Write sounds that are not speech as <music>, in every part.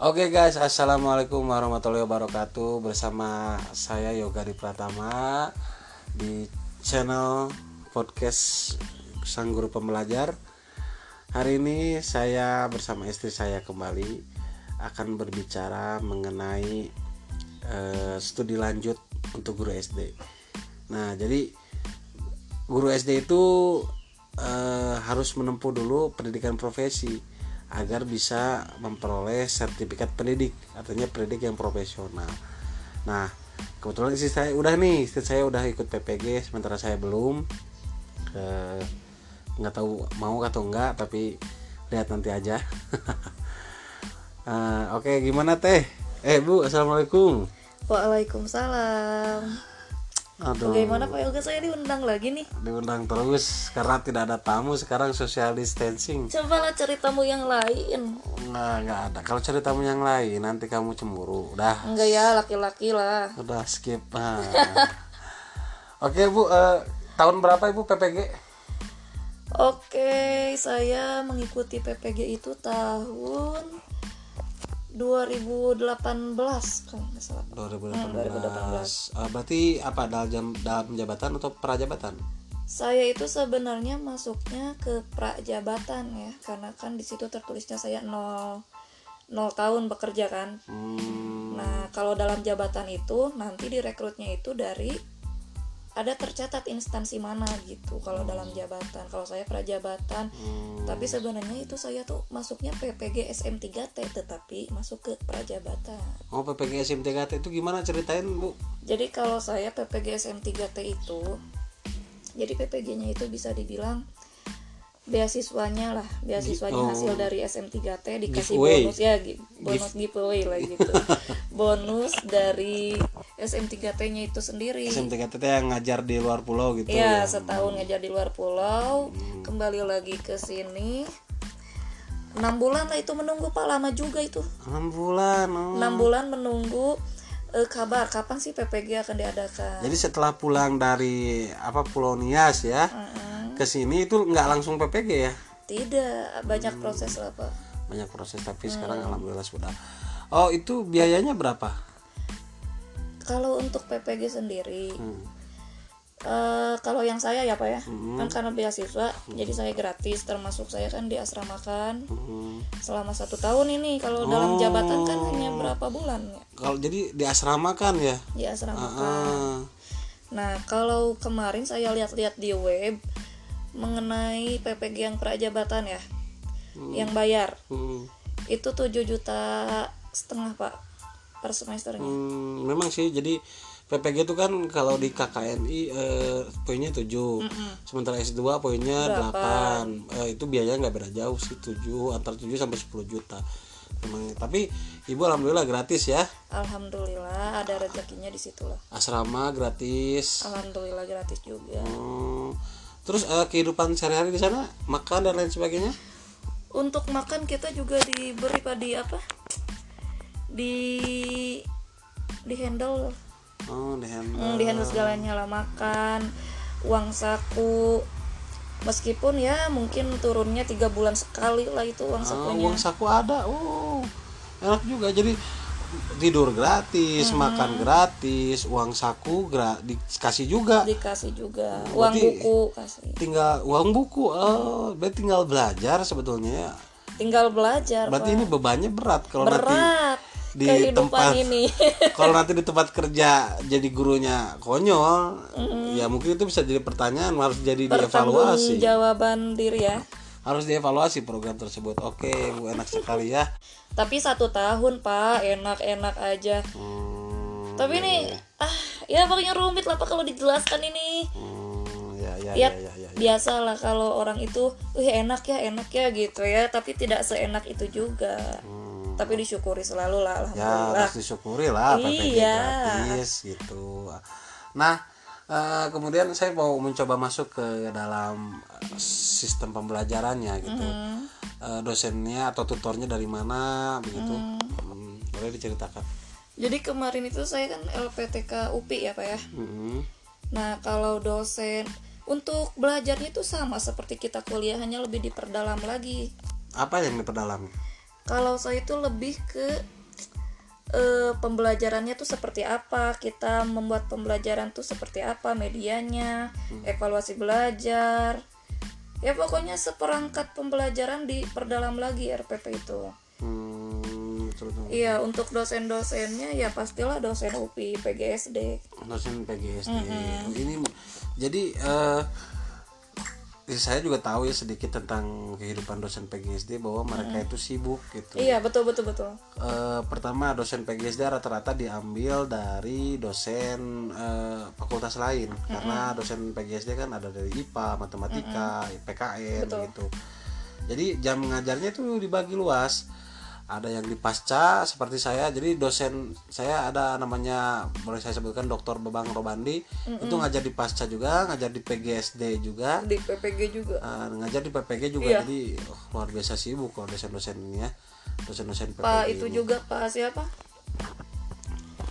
Oke guys, assalamualaikum warahmatullahi wabarakatuh. Bersama saya Yoga di Pratama di channel podcast Sang Guru Pembelajar. Hari ini saya bersama istri saya kembali akan berbicara mengenai eh, studi lanjut untuk guru SD. Nah, jadi guru SD itu eh, harus menempuh dulu pendidikan profesi agar bisa memperoleh sertifikat pendidik artinya pendidik yang profesional. Nah kebetulan istri saya udah nih istri saya udah ikut PPG sementara saya belum. Eh, nggak tahu mau atau enggak tapi lihat nanti aja. <laughs> Eh, oke gimana teh? Eh bu assalamualaikum. Waalaikumsalam. Aduh Bagaimana Pak Yoga saya diundang lagi nih? diundang terus karena tidak ada tamu sekarang social distancing Cobalah cari tamu yang lain. nggak nggak ada kalau cari tamu yang lain nanti kamu cemburu udah Enggak ya, laki-laki lah. udah skip nah. <laughs> oke bu eh, tahun berapa ibu PPG Oke, saya mengikuti PPG itu tahun 2018 kalau nggak salah. 2018, Hmm, 2018. Eh, berarti apa dalam jam dalam jabatan atau prajabatan Saya itu sebenarnya masuknya ke prajabatan ya, karena kan di situ tertulisnya saya 0 0 tahun bekerja kan. hmm, Nah, kalau dalam jabatan itu nanti direkrutnya itu dari ada tercatat instansi mana gitu kalau dalam jabatan. Kalau saya prajabatan, hmm, tapi sebenarnya itu saya tuh masuknya PPG SM3T tetapi masuk ke prajabatan. oh PPG SMTKT itu gimana ceritain bu Jadi kalau saya PPG SM3T itu jadi PPG-nya itu bisa dibilang beasiswanya lah, beasiswanya Oh. hasil dari SM3T dikasih Giveaway. bonus ya, bonus giveaway lah gitu. <laughs> bonus dari SM3T-nya itu sendiri. SMTKT itu yang ngajar di luar pulau gitu Iya, ya setahun ngajar di luar pulau, kembali lagi ke sini. 6 bulan lah itu menunggu Pak lama juga itu. enam bulan oh. 6 bulan menunggu eh, kabar kapan sih PPG akan diadakan. jadi setelah pulang dari apa Pulau Nias ya Mm-mm. ke sini itu nggak langsung PPG ya Tidak, banyak proses lah Pak. banyak proses tapi Hmm. sekarang alhamdulillah sudah oh itu biayanya berapa Kalau untuk PPG sendiri, Hmm. eh, kalau yang saya ya Pak ya, Hmm. kan karena beasiswa, jadi saya gratis. Termasuk saya kan diasramakan Hmm. selama satu tahun ini. Kalau dalam jabatan kan hanya berapa bulan ya kalau jadi di asrama kan ya diasramakan. ah, Nah, kalau kemarin saya lihat-lihat di web mengenai PPG yang prajabatan ya, yang bayar hmm. itu 7 juta setengah pak per semesternya. Hmm, memang sih jadi PPG itu kan kalau di KKNI eh, poinnya 7 sementara S2 poinnya 8 Eh, itu biayanya nggak beda jauh sih 7 antar 7 sampai 10 juta. Memang tapi ibu alhamdulillah gratis ya. Alhamdulillah ada rezekinya di situ lah. asrama gratis. Alhamdulillah gratis juga. Hmm, terus eh, kehidupan sehari-hari di sana? Makan dan lain sebagainya? Untuk makan kita juga diberi pak di apa? Di di handle oh dengan Hmm, di handle segalanya lah makan uang saku meskipun ya mungkin turunnya tiga bulan sekali lah itu uang Oh, sakunya uang saku ada. Oh, enak juga. Jadi tidur gratis, makan gratis, uang saku gra dikasih juga. dikasih juga Oh, uang berarti- buku kasih Tinggal uang buku. Oh, berarti tinggal belajar sebetulnya. ya. tinggal belajar Berarti Pak. ini bebannya berat kalau nanti berat di kehidupan tempat- ini <laughs> kalau nanti di tempat kerja jadi gurunya konyol, ya mungkin itu bisa jadi pertanyaan harus jadi dievaluasi. jawaban diri ya Harus dievaluasi program tersebut. Oke, Bu enak sekali ya. tapi satu tahun pak enak-enak aja Hmm, tapi ini ah ya pokoknya rumit lah pak kalau dijelaskan ini hmm, ya ya ya, ya ya. ya. biasa lah kalau orang itu wih enak ya enak ya gitu ya tapi tidak seenak itu juga Hmm. Tapi disyukuri selalu lah ya alhamdulillah. harus disyukuri lah PPG Iya. gratis gitu. Nah eh, kemudian saya mau mencoba masuk ke dalam sistem pembelajarannya gitu. Hmm. Eh, dosennya atau tutornya dari mana begitu. Hmm, boleh diceritakan? Jadi kemarin itu saya kan LPTK UPI ya pak ya? Hmm. nah kalau dosen untuk belajarnya itu sama seperti kita kuliah hanya lebih diperdalam lagi. Apa yang diperdalam kalau saya itu lebih ke eh, pembelajarannya tuh seperti apa kita membuat pembelajaran tuh seperti apa medianya evaluasi belajar. Ya pokoknya seperangkat pembelajaran diperdalam lagi RPP itu. Hmm, betul, betul. iya untuk dosen-dosennya ya pastilah dosen UPI PGSD dosen PGSD ini jadi eh, saya juga tahu ya sedikit tentang kehidupan dosen PGSD bahwa mereka itu sibuk gitu. Iya betul betul betul. Eh, pertama dosen PGSD rata-rata diambil dari dosen eh, fakultas lain. Karena dosen PGSD kan ada dari IPA, matematika, PKN gitu. Jadi jam ngajarnya itu dibagi luas. Ada yang di pasca seperti saya. Jadi dosen saya ada namanya boleh saya sebutkan Dr. Bebang Robandi itu ngajar di pasca juga, ngajar di PGSD juga. di PPG juga Eh, ngajar di PPG juga Iya. jadi oh, luar biasa sibuk kalau dosen-dosen ini ya dosen-dosen PPG Pak itu ini. juga Pak siapa?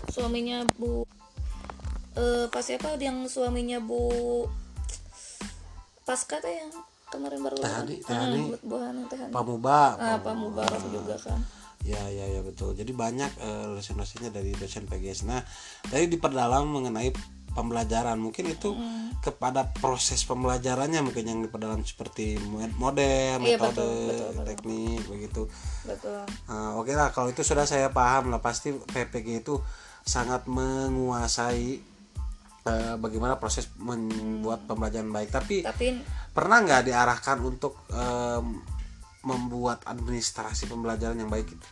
Suaminya Bu eh Pak siapa yang suaminya Bu Pasca teh yang kemarin baru Teh Hani, Teh Ah, Hani. Bu- Bu Hani Teh Hani. Pamuba Ah, Pak Mubarak juga kan. ya ya ya betul jadi banyak eh, dosen-dosennya dari dosen PGS nah tadi diperdalam mengenai pembelajaran mungkin itu kepada proses pembelajarannya mungkin yang diperdalam seperti model Iya, metode betul, betul, betul. teknik begitu Betul. Nah, oke lah kalau itu sudah saya paham lah pasti PPG itu sangat menguasai eh, bagaimana proses membuat pembelajaran baik tapi Tapi pernah nggak diarahkan untuk em, membuat administrasi pembelajaran yang baik itu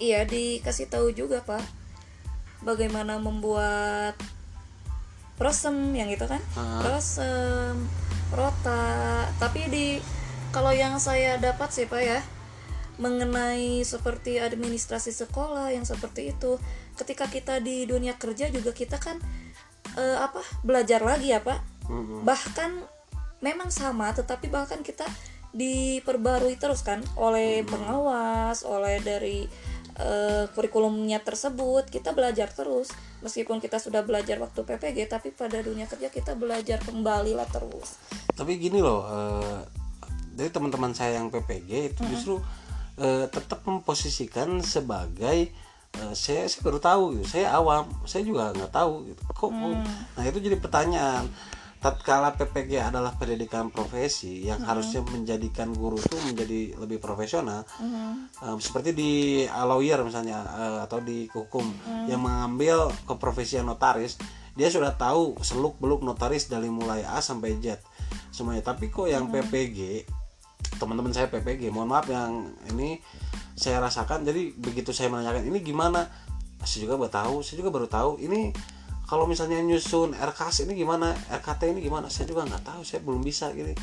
iya dikasih tahu juga Pak bagaimana membuat prosem yang itu kan Ah. prosem rota tapi di kalau yang saya dapat sih pak ya mengenai seperti administrasi sekolah yang seperti itu ketika kita di dunia kerja juga kita kan eh, apa belajar lagi ya pak Mm-mm. bahkan memang sama tetapi bahkan kita diperbarui terus kan oleh pengawas oleh dari eh, kurikulumnya tersebut kita belajar terus. Meskipun kita sudah belajar waktu PPG tapi pada dunia kerja kita belajar kembali lah terus. Tapi gini loh eh, dari teman-teman saya yang PPG itu justru eh, tetap memposisikan sebagai eh, saya saya baru tahu gitu saya awam saya juga nggak tahu gitu. kok kok- nah itu jadi pertanyaan tatkala PPG adalah pendidikan profesi yang harusnya menjadikan guru itu menjadi lebih profesional Um, seperti di lawyer misalnya uh, atau di hukum yang mengambil keprofesian notaris dia sudah tahu seluk beluk notaris dari mulai A sampai Z semuanya. Tapi kok yang PPG teman-teman saya PPG mohon maaf yang ini saya rasakan. Jadi begitu saya menanyakan ini gimana? Saya juga baru tahu saya juga baru tahu ini kalau misalnya nyusun RKS ini gimana? RKT ini gimana? Saya juga nggak tahu saya belum bisa gini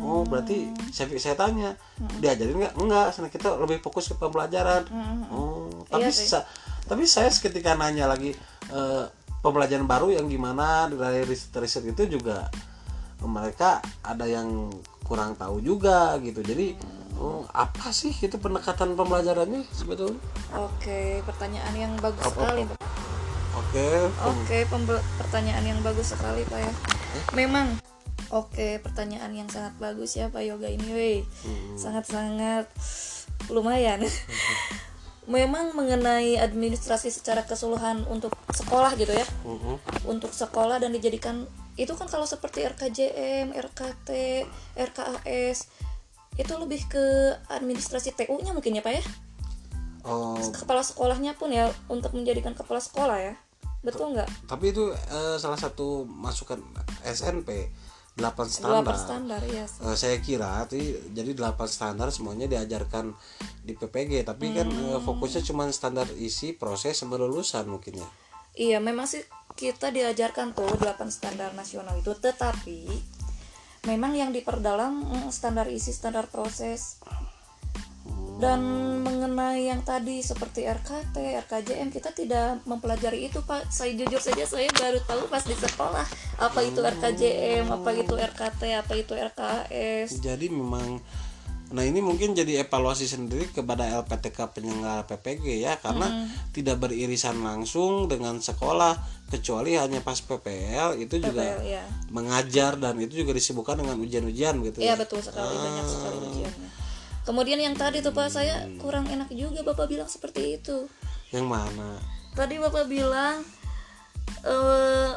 oh berarti saya saya tanya diajarin nggak? Enggak sana kita lebih fokus ke pembelajaran. Oh tapi Iya sa- tapi saya seketika nanya lagi eh, pembelajaran baru yang gimana? Dari riset riset itu juga mereka ada yang kurang tahu juga gitu. Jadi oh, apa sih itu pendekatan pembelajarannya sebetulnya? Oke pertanyaan yang bagus Apa- sekali. Oke. Oke pembe- pertanyaan yang bagus sekali pak ya. Memang oke pertanyaan yang sangat bagus ya pak yoga ini weh. Sangat sangat lumayan. <laughs> Memang mengenai administrasi secara keseluruhan untuk sekolah gitu ya. Mhm. untuk sekolah dan dijadikan itu kan kalau seperti RKJM, RKT, RKAS itu lebih ke administrasi TU-nya mungkin ya Pak ya? Oh. Kepala sekolahnya pun ya untuk menjadikan kepala sekolah ya betul nggak? Tapi itu eh, salah satu masukan SNP 8 standar, standar ya Eh, saya kira tuh jadi 8 standar semuanya diajarkan di PPG tapi kan eh, fokusnya cuma standar isi proses sama lulusan mungkin ya. Iya memang sih kita diajarkan tuh 8 standar nasional itu. Tetapi memang yang diperdalam mm, standar isi standar proses dan mengenai yang tadi seperti RKT, RKJM kita tidak mempelajari itu Pak. Saya jujur saja saya baru tahu pas di sekolah apa itu RKJM, apa itu RKT, apa itu RKS. jadi memang nah ini mungkin jadi evaluasi sendiri kepada LPTK penyelenggara PPG ya karena tidak beririsan langsung dengan sekolah kecuali hanya pas PPL itu juga PPL, ya. mengajar dan itu juga disibukkan dengan ujian-ujian gitu Iya ya. betul sekali banyak sekali ujiannya. Kemudian yang tadi tuh pak saya kurang enak juga bapak bilang seperti itu. Yang mana? Tadi bapak bilang eh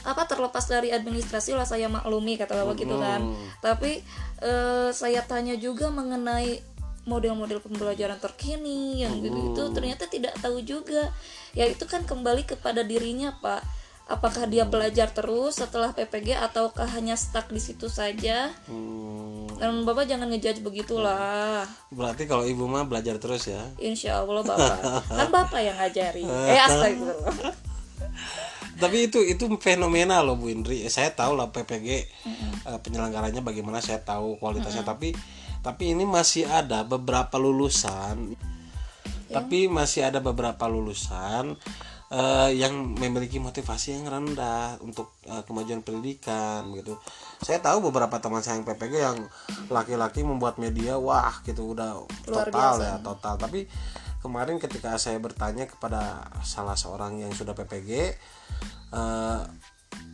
apa terlepas dari administrasi lah saya maklumi kata bapak gitu kan. Tapi eh, saya tanya juga mengenai model-model pembelajaran terkini yang gitu itu ternyata tidak tahu juga. Ya itu kan kembali kepada dirinya pak apakah dia belajar terus setelah PPG ataukah hanya stuck di situ saja? Hmm, dan bapak jangan ngejudge begitulah. Berarti kalau ibu mah belajar terus ya? Insya Allah bapak. <laughs> Kan bapak yang ngajari eh astagfirullah. Tapi itu itu fenomena loh Bu Indri. Saya tahu lah PPG eh, penyelenggaranya bagaimana saya tahu kualitasnya. Tapi tapi ini masih ada beberapa lulusan. Tapi masih ada beberapa lulusan eh, yang memiliki motivasi yang rendah untuk eh, kemajuan pendidikan gitu. Saya tahu beberapa teman saya yang PPG yang laki-laki membuat media wah gitu udah Luar total biasa. ya total. Tapi kemarin ketika saya bertanya kepada salah seorang yang sudah PPG eh,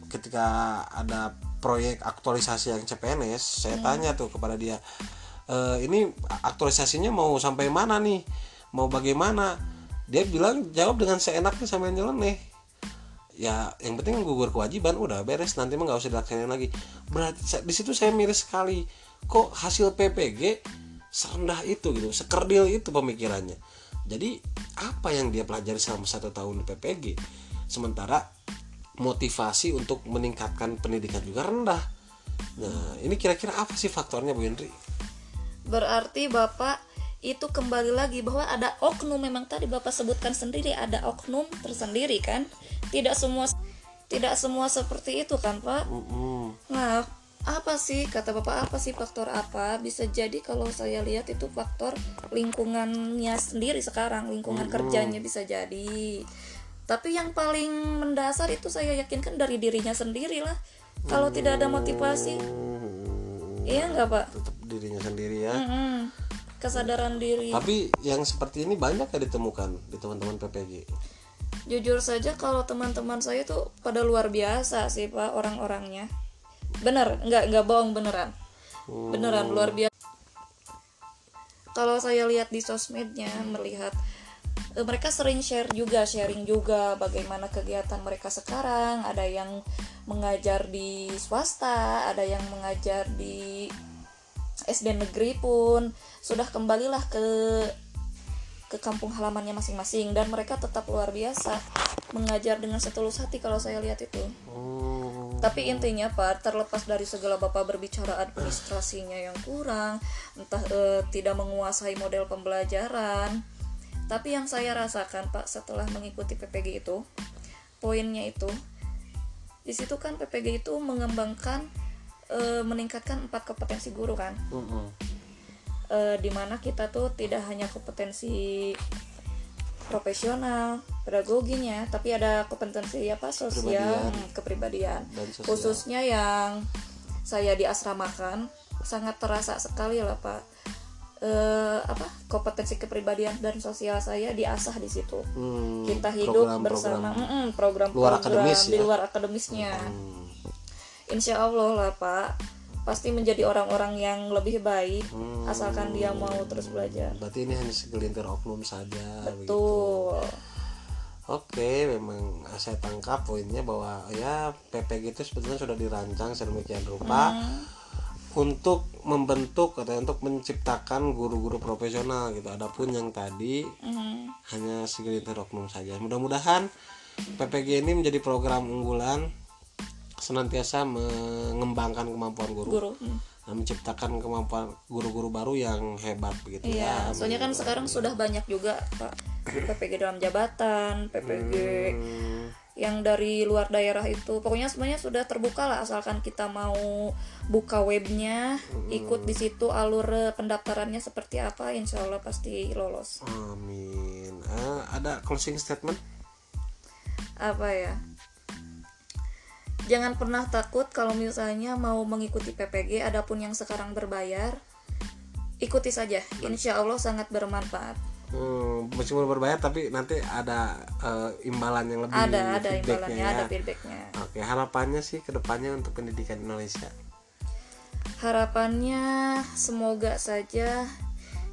ketika ada proyek aktualisasi yang CPNS saya tanya tuh kepada dia "Eh, ini aktualisasinya mau sampai mana nih? Mau bagaimana dia bilang jawab dengan seenaknya sambil nyeleneh. Ya yang penting gugur kewajiban udah beres nanti mah nggak usah dilaksanain lagi. Berarti di situ saya miris sekali. Kok hasil PPG serendah itu gitu sekerdil itu pemikirannya? Jadi apa yang dia pelajari selama satu tahun di PPG sementara motivasi untuk meningkatkan pendidikan juga rendah. Nah ini kira-kira apa sih faktornya Bu Hendri Berarti Bapak itu kembali lagi bahwa ada oknum memang tadi Bapak sebutkan sendiri ada oknum tersendiri kan? Tidak semua tidak semua seperti itu kan, Pak? Mm-mm. Nah, apa sih kata Bapak apa sih faktor apa? Bisa jadi kalau saya lihat itu faktor lingkungannya sendiri sekarang, lingkungan kerjanya bisa jadi. Tapi yang paling mendasar itu saya yakinkan dari dirinya sendiri lah. Kalau tidak ada motivasi, iya nggak Pak? tetap dirinya sendiri ya Mm-mm. Kesadaran diri. tapi yang seperti ini banyak ya ditemukan di teman-teman PPG Jujur saja kalau teman-teman saya tuh pada luar biasa sih Pak orang-orangnya. Bener, nggak nggak bohong beneran. Beneran luar biasa. Kalau saya lihat di sosmednya melihat eh, mereka sering share juga, sharing juga bagaimana kegiatan mereka sekarang. Ada yang mengajar di swasta, ada yang mengajar di SD negeri pun sudah kembalilah ke ke kampung halamannya masing-masing dan mereka tetap luar biasa mengajar dengan setulus hati kalau saya lihat itu. Hmm, Tapi intinya Pak, terlepas dari segala Bapak berbicara administrasinya yang kurang, entah eh, tidak menguasai model pembelajaran, tapi yang saya rasakan Pak setelah mengikuti PPG itu, poinnya itu di situ kan PPG itu mengembangkan eh, meningkatkan empat kompetensi guru kan mm-mm. eh, di mana kita tuh tidak hanya kompetensi profesional pedagoginya tapi ada kompetensi apa sosial Kepribadian. hmm, kepribadian sosial. khususnya yang saya diasramakan sangat terasa sekali lah pak eh, apa kompetensi kepribadian dan sosial saya diasah di situ Hmm, kita hidup program-program. bersama program Luar program akademis di ya? luar akademisnya Hmm, insya Allah lah pak pasti menjadi orang-orang yang lebih baik Hmm. asalkan dia mau terus belajar berarti ini hanya segelintir oknum saja begitu. tuh Oke, memang saya tangkap poinnya bahwa ya PPG itu sebetulnya sudah dirancang sedemikian rupa untuk membentuk atau untuk menciptakan guru-guru profesional gitu. Adapun yang tadi Mhm. hanya segelintir oknum saja. Mudah-mudahan PPG ini menjadi program unggulan senantiasa mengembangkan kemampuan guru, guru Hmm. menciptakan kemampuan guru-guru baru yang hebat begitu iya ya. soalnya kan sekarang sudah banyak juga pak PPG dalam jabatan PPG Hmm, yang dari luar daerah itu pokoknya semuanya sudah terbuka lah asalkan kita mau buka webnya ikut di situ alur pendaftarannya seperti apa insya Allah pasti lolos amin. Eh, ada closing statement? apa ya jangan pernah takut kalau misalnya mau mengikuti PPG adapun yang sekarang berbayar ikuti saja insya Allah sangat bermanfaat Hmm, meskipun berbayar tapi nanti ada eh, imbalan yang lebih ada ada imbalannya ya. ada feedbacknya Oke, harapannya sih ke depannya untuk pendidikan Indonesia. harapannya semoga saja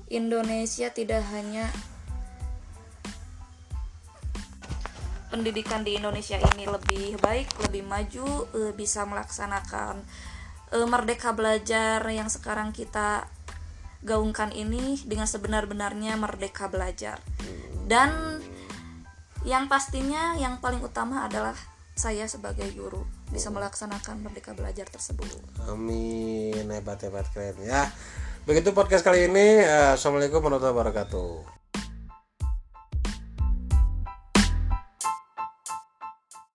Indonesia tidak hanya pendidikan di Indonesia ini lebih baik, lebih maju, eh, bisa melaksanakan eh, merdeka belajar yang sekarang kita gaungkan ini dengan sebenar-benarnya merdeka belajar. Dan yang pastinya yang paling utama adalah saya sebagai guru bisa melaksanakan merdeka belajar tersebut. Amin hebat hebat keren ya. Begitu podcast kali ini. Eh, Assalamualaikum warahmatullahi wabarakatuh.